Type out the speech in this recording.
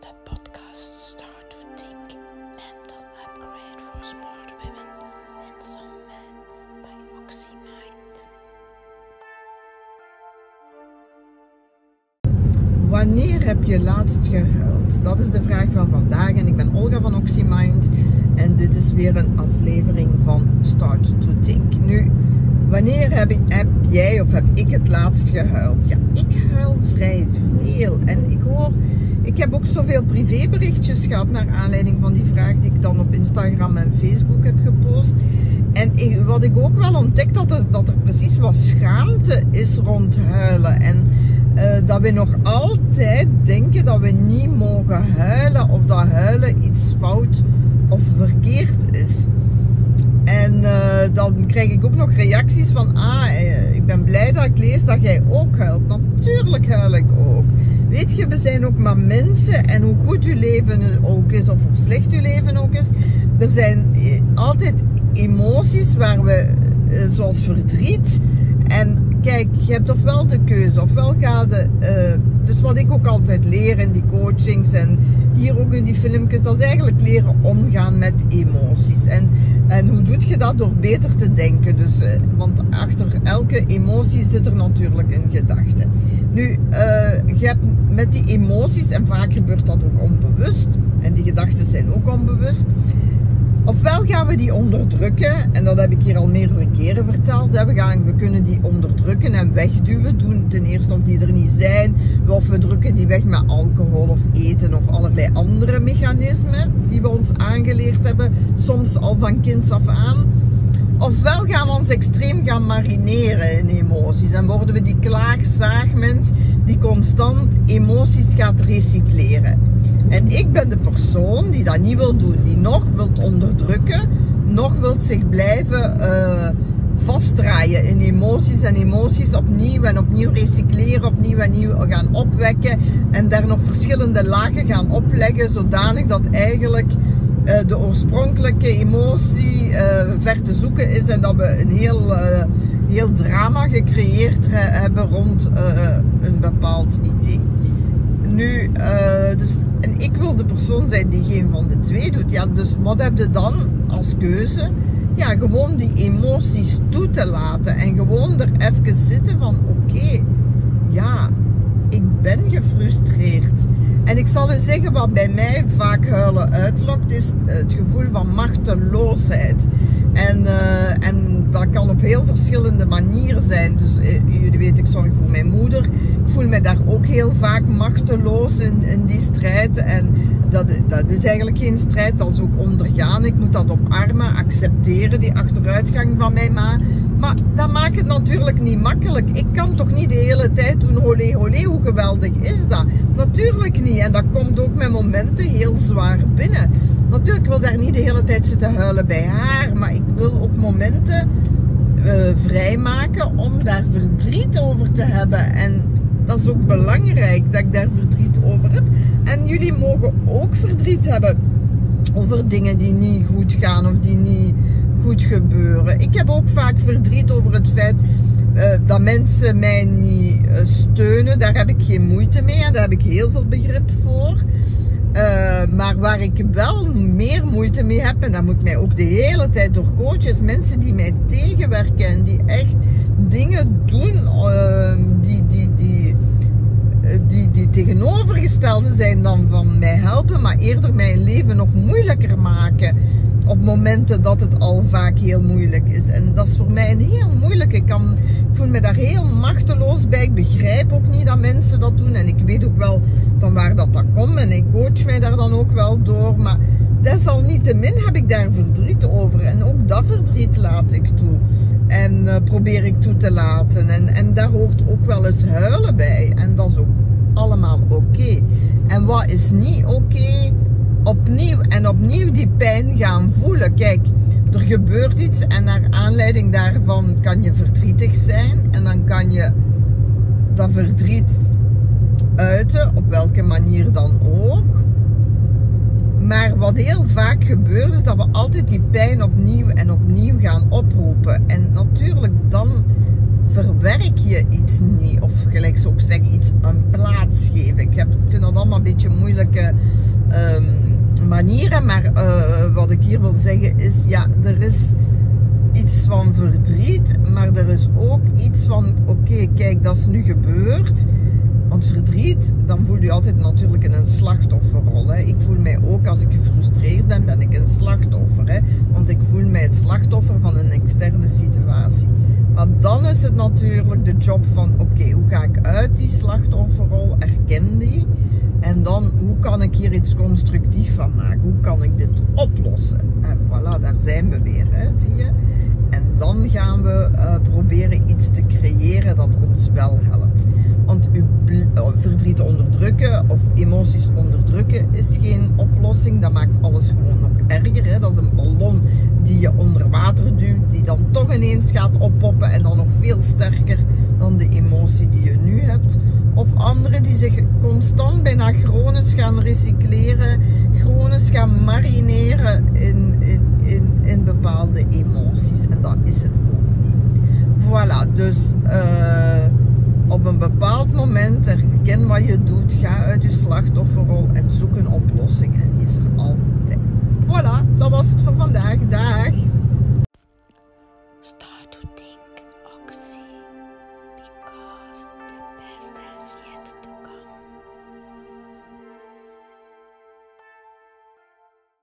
de podcast Start to Think Mental Upgrade for Smart Women and Some Men by OxyMind. Wanneer heb je laatst gehuild? Dat is de vraag van vandaag en ik ben Olga van OxyMind en dit is weer een aflevering van Start to Think. Nu, wanneer heb, ik, heb jij of heb ik het laatst gehuild? Ja, ik huil vrij veel en ik hoor, ik heb ook zoveel privéberichtjes gehad naar aanleiding van die vraag die ik dan op Instagram en Facebook heb gepost. En wat ik ook wel ontdekt dat er, dat er precies wat schaamte is rond huilen en uh, dat we nog altijd denken dat we niet mogen huilen of dat huilen iets fout of verkeerd is. En uh, dan krijg ik ook nog reacties van, ah, uh, ik ben blij dat ik lees dat jij ook huilt. Natuurlijk huil ik ook. Weet je, we zijn ook maar mensen en hoe goed uw leven ook is of hoe slecht uw leven ook is, er zijn altijd emoties waar we, zoals verdriet, en kijk, je hebt ofwel de keuze, ofwel ga de. Uh, dus wat ik ook altijd leer in die coachings en hier ook in die filmpjes, dat is eigenlijk leren omgaan met emoties. En, en hoe doe je dat? Door beter te denken. Dus, uh, want achter elke emotie zit er natuurlijk een gedachte. Nu, uh, je hebt met die emoties, en vaak gebeurt dat ook onbewust, en die gedachten zijn ook onbewust. Ofwel gaan we die onderdrukken, en dat heb ik hier al meerdere keren verteld. We, gaan, we kunnen die onderdrukken en wegduwen. Doen ten eerste of die er niet zijn, of we drukken die weg met alcohol of eten of allerlei andere mechanismen die we ons aangeleerd hebben, soms al van kinds af aan. Ofwel gaan we ons extreem gaan marineren in emoties en worden we die klaagzaagmens die constant emoties gaat recycleren. En ik ben de persoon die dat niet wil doen, die nog wilt onderdrukken, nog wilt zich blijven uh, vastdraaien in emoties en emoties opnieuw en opnieuw recycleren, opnieuw en opnieuw gaan opwekken en daar nog verschillende lagen gaan opleggen, zodanig dat eigenlijk de oorspronkelijke emotie uh, ver te zoeken is en dat we een heel, heel drama gecreëerd hebben rond een bepaald idee. Nu, dus en ik wil de persoon zijn die geen van de twee doet. Ja, dus wat heb je dan als keuze? Ja, gewoon die emoties toe te laten. En gewoon er even zitten van oké, okay, ja, ik ben gefrustreerd. Zeggen wat bij mij vaak huilen uitlokt, is het gevoel van machteloosheid. En, uh, en dat kan op heel verschillende manieren zijn. Dus uh, jullie weten, ik zorg voor mijn moeder. Ik voel me daar ook heel vaak machteloos in, in die strijd. En dat, dat is eigenlijk geen strijd, dat is ook ondergaan. Ik moet dat omarmen, accepteren, die achteruitgang van mijn ma. Maar dat maakt het natuurlijk niet makkelijk. Ik kan toch niet de hele tijd doen, olé, olé, hoe geweldig is dat? Natuurlijk niet. En dat komt ook met momenten heel zwaar binnen. Natuurlijk wil daar niet de hele tijd zitten huilen bij haar, maar ik wil ook momenten uh, vrijmaken om daar verdriet over te hebben. En dat is ook belangrijk dat ik daar verdriet over heb. En jullie mogen ook verdriet hebben over dingen die niet goed gaan of die niet gebeuren. Ik heb ook vaak verdriet over het feit uh, dat mensen mij niet uh, steunen. Daar heb ik geen moeite mee en daar heb ik heel veel begrip voor. Uh, maar waar ik wel meer moeite mee heb, en dat moet mij ook de hele tijd door coaches, mensen die mij tegenwerken en die echt dingen doen ehm, die, die, die, die, die tegenovergestelde zijn dan van mij helpen, maar eerder mijn leven nog moeilijker maken op momenten dat het al vaak heel moeilijk is. En dat is voor mij een heel moeilijk. Ik, kan, ik voel me daar heel machteloos bij. Ik begrijp ook niet dat mensen dat doen. En ik weet ook wel van waar dat, dat komt. En ik coach mij daar dan ook wel door. Maar desalniettemin heb ik daar verdriet over. En ook dat verdriet laat ik toe. En uh, probeer ik toe te laten. En, en daar hoort ook wel eens huilen bij. En dat is ook allemaal oké. En wat is niet oké? Opnieuw en opnieuw die pijn gaan voelen. Kijk, er gebeurt iets en naar aanleiding daarvan kan je verdrietig zijn en dan kan je dat verdriet uiten, op welke manier dan ook. Maar wat heel vaak gebeurt is dat we altijd die pijn opnieuw en opnieuw gaan oproepen. En natuurlijk dan verwerk je iets niet. Of gelijk zou ik zeggen, iets een plaats geven. Ik, heb, ik vind dat allemaal een beetje moeilijke ehm, manieren. Maar eh, wat ik hier wil zeggen is, ja, er is iets van verdriet. Maar er is ook iets van, oké, kijk, dat is nu gebeurd. Want verdriet, dan voel je altijd natuurlijk in een slachtofferrol. Hè. Ik voel mij ook, als ik gefrustreerd ben, ben ik een slachtoffer. Hè. Want ik voel mij het slachtoffer van een externe situatie. Maar dan is het natuurlijk de job van, oké, hoe ga ik uit die slachtofferrol, erken die. En dan, hoe kan ik hier iets constructiefs van maken? Hoe kan ik dit oplossen? En voilà, daar zijn we weer, hè, zie je. En dan gaan we uh, proberen iets te creëren dat ons wel helpt. Want uw oh, verdriet onderdrukken of emoties onderdrukken is geen oplossing. Dat maakt alles gewoon nog erger. Hè? Dat is een ballon die je onder water duwt, die dan toch ineens gaat oppoppen en dan nog veel sterker dan de emotie die je anderen die zich constant bijna chronisch gaan recycleren, chronisch gaan marineren in, in, in, in bepaalde emoties. En dat is het ook. Voilà, dus... Uh, op een bepaald moment herken wat je doet, ga uit je slachtofferrol en zoek een oplossing. En die is er altijd. Voilà, dat was het voor vandaag. Dag.